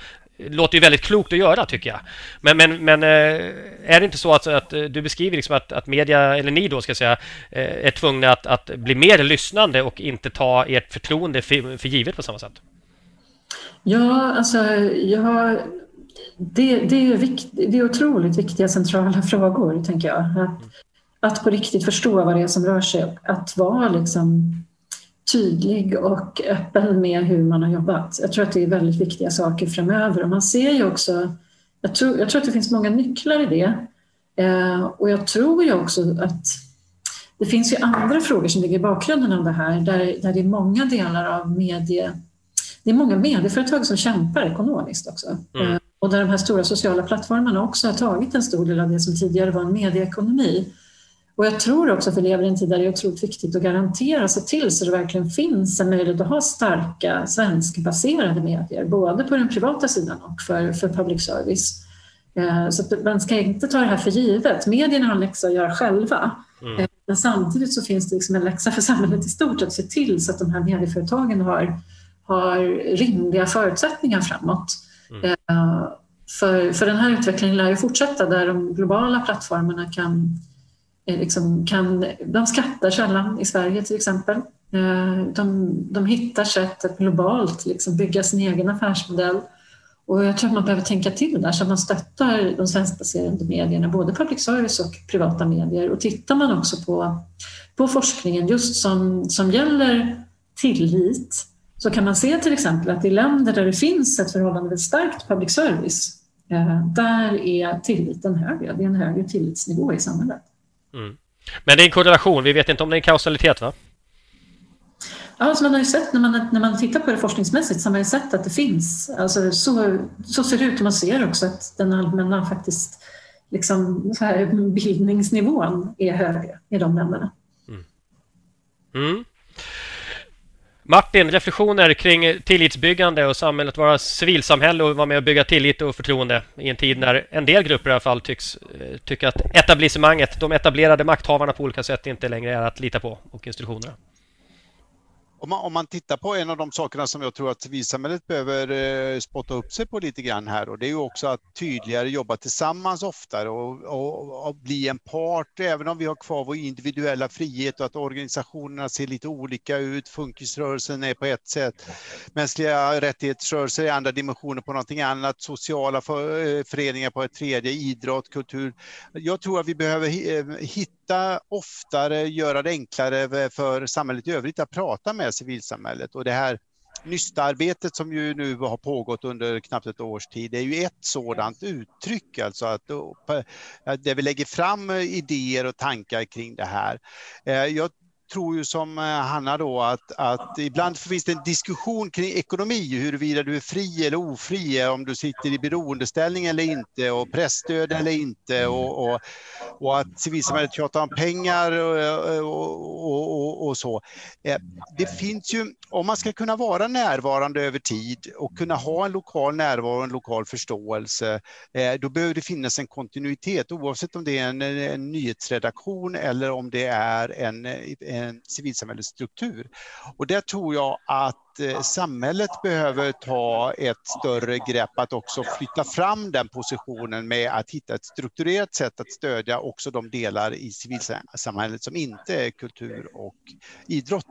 låter ju väldigt klokt att göra tycker jag. Men, men, men eh, är det inte så att, att eh, du beskriver liksom att, att media, eller ni då ska jag säga, eh, är tvungna att, att bli mer lyssnande och inte ta ert förtroende för, för givet på samma sätt? Ja, alltså jag, det, det, är vikt, det är otroligt viktiga centrala frågor, tänker jag. Att, att på riktigt förstå vad det är som rör sig, att vara liksom tydlig och öppen med hur man har jobbat. Jag tror att det är väldigt viktiga saker framöver och man ser ju också, jag tror, jag tror att det finns många nycklar i det eh, och jag tror ju också att det finns ju andra frågor som ligger i bakgrunden av det här där, där det är många delar av medie det är många medieföretag som kämpar ekonomiskt också. Mm. Eh, och där de här stora sociala plattformarna också har tagit en stor del av det som tidigare var en medieekonomi och jag tror också att vi lever i en tid där det är otroligt viktigt att garantera sig till så det verkligen finns en möjlighet att ha starka svenskbaserade medier, både på den privata sidan och för, för public service. Eh, så man ska inte ta det här för givet. Medierna har en läxa att göra själva. Mm. Eh, men samtidigt så finns det liksom en läxa för samhället i stort att se till så att de här medieföretagen har, har rimliga förutsättningar framåt. Mm. Eh, för, för den här utvecklingen lär ju fortsätta där de globala plattformarna kan liksom kan, de skrattar sällan i Sverige till exempel. Eh, de, de hittar sätt att globalt liksom bygga sin egen affärsmodell. Och jag tror att man behöver tänka till där så att man stöttar de svenskbaserade medierna, både public service och privata medier. Och tittar man också på, på forskningen just som, som gäller tillit så kan man se till exempel att i länder där det finns ett förhållandevis starkt public service, eh, där är tilliten högre. Det är en högre tillitsnivå i samhället. Mm. Men det är en korrelation, vi vet inte om det är en kausalitet va? Ja, alltså man har ju sett när man, när man tittar på det forskningsmässigt så har man ju sett att det finns. Alltså så, så ser det ut och man ser också att den allmänna faktiskt liksom, så här, bildningsnivån är högre i de länderna. Mm. Mm. Martin, reflektioner kring tillitsbyggande och samhället vara civilsamhälle och vara med och bygga tillit och förtroende i en tid när en del grupper i alla fall tycks eh, tycka att etablissemanget, de etablerade makthavarna på olika sätt inte längre är att lita på och institutionerna. Om man, om man tittar på en av de sakerna som jag tror att civilsamhället behöver eh, spotta upp sig på lite grann här och det är ju också att tydligare jobba tillsammans oftare och, och, och, bli en part, även om vi har kvar vår individuella frihet och att organisationerna ser lite olika ut. Funkisrörelsen är på ett sätt, mänskliga rättighetsrörelser i andra dimensioner på någonting annat, sociala för, eh, föreningar på ett tredje, idrott, kultur. Jag tror att vi behöver eh, hitta oftare, göra det enklare eh, för samhället i övrigt att prata med civilsamhället och det här Nysta-arbetet som ju nu har pågått under knappt ett års tid, det är ju ett sådant uttryck, alltså att, där vi lägger fram idéer och tankar kring det här. Eh, jag tror ju som eh, Hanna då att, att ibland finns det en diskussion kring ekonomi, huruvida du är fri eller ofri, om du sitter i beroendeställning eller inte och pressstöd eller inte och, och, och att civilsamhället tjatar om pengar och, och, och, så. Eh, det finns ju, om man ska kunna vara närvarande över tid och kunna ha en lokal närvaro och en lokal förståelse, eh, då behöver det finnas en kontinuitet oavsett om det är en, en nyhetsredaktion eller om det är en, en Eh, civilsamhällets struktur. Och där tror jag att Eh, samhället behöver ta ett större grepp att också flytta fram den positionen med att hitta ett strukturerat sätt att stödja också de delar i civilsamhället som inte är kultur och idrott.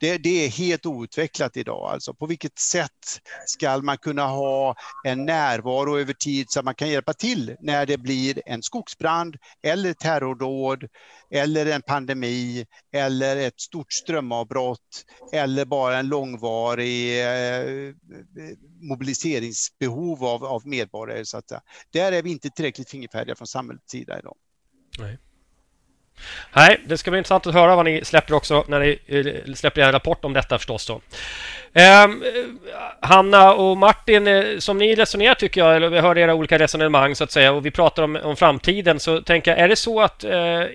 Det, det är helt outvecklat idag. Alltså på vilket sätt ska man kunna ha en närvaro över tid så att man kan hjälpa till när det blir en skogsbrand eller terrordåd eller en pandemi eller ett stort strömavbrott eller bara en långvarig långvarig eh, mobiliseringsbehov av, av medborgare. Så att, där är vi inte tillräckligt fingerfärdiga från samhällets sida idag. Nej. Nej, det ska bli intressant att höra vad ni släpper också när ni eh, släpper en rapport om detta förstås. Då. Ehm, eh, Hanna och Martin, eh, som ni resonerar tycker jag, eller vi hör era olika resonemang så att säga och vi pratar om, om framtiden så tänker jag, är det så att eh,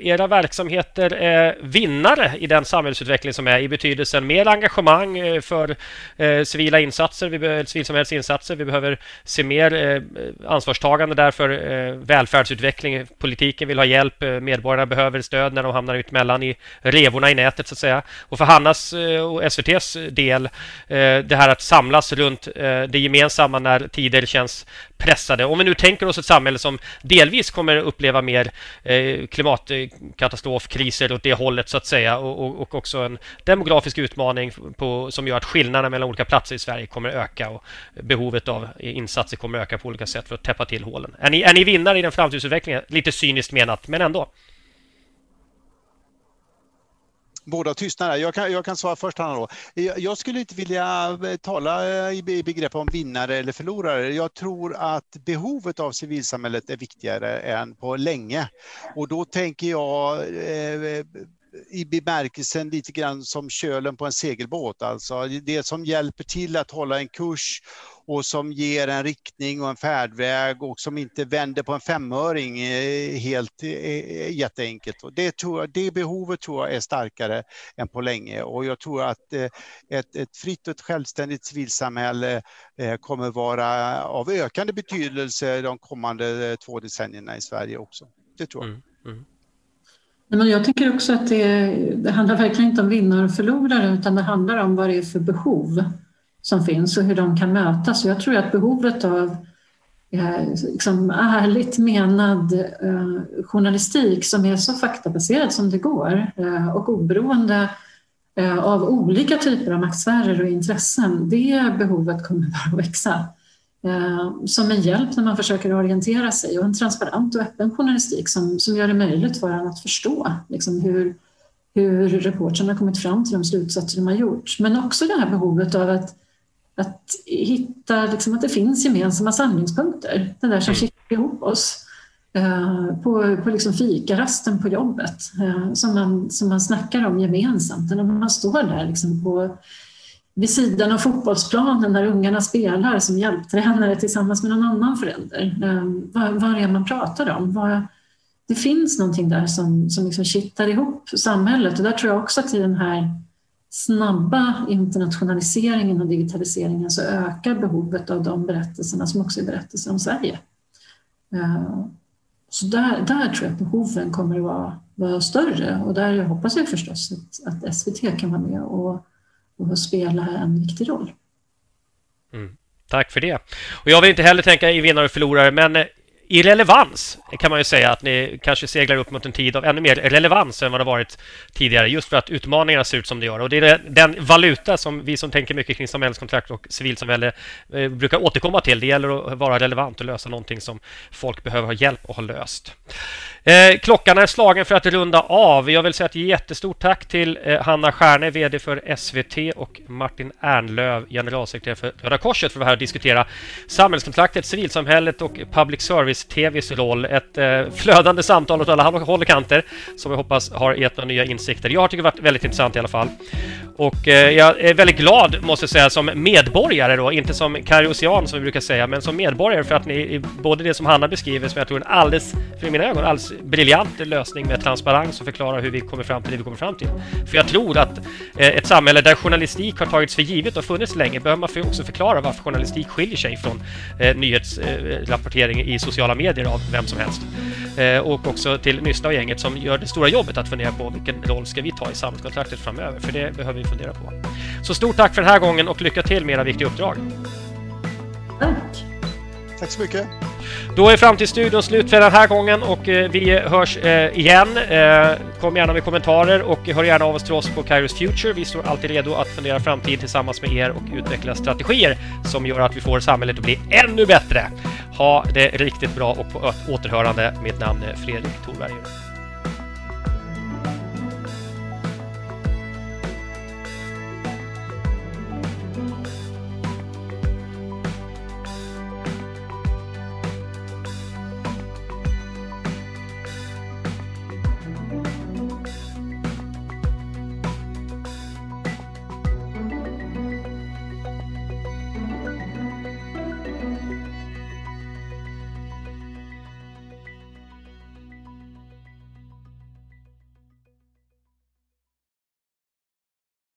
era verksamheter är vinnare i den samhällsutveckling som är i betydelsen mer engagemang eh, för eh, civila insatser, vi behöver civilsamhällesinsatser, vi behöver se mer eh, ansvarstagande därför eh, välfärdsutveckling, politiken vill ha hjälp, eh, medborgarna behöver stöd när de hamnar ut mellan i revorna i nätet så att säga. Och för Hannas eh, och SVTs eh, del eh, det här att samlas runt det gemensamma när tider känns pressade. Om vi nu tänker oss ett samhälle som delvis kommer uppleva mer klimatkatastrofkriser åt det hållet så att säga och, och också en demografisk utmaning på, som gör att skillnaderna mellan olika platser i Sverige kommer öka och behovet av insatser kommer öka på olika sätt för att täppa till hålen. Är ni, är ni vinnare i den framtidsutvecklingen? Lite cyniskt menat, men ändå. Båda tystnar. Jag kan, jag kan svara först, Hanna. Då. Jag skulle inte vilja eh, tala eh, i begrepp om vinnare eller förlorare. Jag tror att behovet av civilsamhället är viktigare än på länge. Och då tänker jag eh, eh i bemärkelsen lite grann som kölen på en segelbåt. Alltså det som hjälper till att hålla en kurs och som ger en riktning och en färdväg och som inte vänder på en femöring helt jätteenkelt. Det, tror jag, det behovet tror jag är starkare än på länge och jag tror att eh, ett, ett fritt och ett självständigt civilsamhälle eh, kommer vara av ökande betydelse de kommande två decennierna i Sverige också. Det tror jag. Mm, mm. Men jag tänker också att det, det handlar verkligen inte om vinnare och förlorare utan det handlar om vad det är för behov som finns och hur de kan mötas. jag tror att behovet av eh, liksom ärligt menad eh, journalistik som är så faktabaserad som det går eh, och oberoende eh, av olika typer av maktsfärer och intressen, det behovet kommer bara att växa. Eh, som en hjälp när man försöker orientera sig och en transparent och öppen journalistik som, som gör det möjligt för en att förstå liksom hur, hur reportrarna kommit fram till de slutsatser de har gjort. Men också det här behovet av att att hitta liksom, att det finns gemensamma samlingspunkter, det där som mm. kittlar ihop oss eh, på, på liksom fikarasten på jobbet eh, som, man, som man snackar om gemensamt. Eller man står där liksom på, vid sidan av fotbollsplanen när ungarna spelar som hjälptränare tillsammans med någon annan förälder. Eh, vad, vad är man pratar om? Vad, det finns någonting där som, som liksom kittar ihop samhället och där tror jag också att i den här snabba internationaliseringen och digitaliseringen så ökar behovet av de berättelserna som också är berättelser om Sverige. Eh, så där, där tror jag att behoven kommer att vara, vara större och där hoppas jag förstås att, att SVT kan vara med och, och spela en viktig roll. Mm. Tack för det. Och jag vill inte heller tänka i vinnare och förlorare, men eh, i relevans kan man ju säga att ni kanske seglar upp mot en tid av ännu mer relevans än vad det varit tidigare just för att utmaningarna ser ut som de gör. Och det är den valuta som vi som tänker mycket kring samhällskontrakt och civilsamhälle eh, brukar återkomma till. Det gäller att vara relevant och lösa någonting som folk behöver ha hjälp att ha löst. Eh, klockan är slagen för att runda av. Jag vill säga ett jättestort tack till eh, Hanna Stjärne, VD för SVT och Martin Ernlöv, generalsekreterare för Röda Korset för att vara här och diskutera samhällskontraktet, civilsamhället och public service-TVs roll. Ett eh, flödande samtal åt alla håll och kanter som jag hoppas har gett några nya insikter. Jag har tyckt det varit väldigt intressant i alla fall. Och eh, jag är väldigt glad, måste jag säga, som medborgare då, inte som kariosian som vi brukar säga, men som medborgare för att ni, både det som Hanna beskriver, som jag tror är en alldeles, för mina ögon, alldeles briljant lösning med transparens och förklara hur vi kommer fram till det vi kommer fram till. För jag tror att eh, ett samhälle där journalistik har tagits för givet och funnits länge behöver man för också förklara varför journalistik skiljer sig från eh, nyhetsrapportering eh, i sociala medier av vem som helst. Eh, och också till Nysta och gänget som gör det stora jobbet att fundera på vilken roll ska vi ta i samhällskontraktet framöver, för det behöver vi fundera på. Så stort tack för den här gången och lycka till med era viktiga uppdrag. Tack! Tack så mycket! Då är Framtidsstudion slut för den här gången och eh, vi hörs eh, igen. Eh, kom gärna med kommentarer och hör gärna av oss till oss på Kairos Future. Vi står alltid redo att fundera framtid tillsammans med er och utveckla strategier som gör att vi får samhället att bli ännu bättre. Ha det riktigt bra och på återhörande. Mitt namn är Fredrik Thorberg.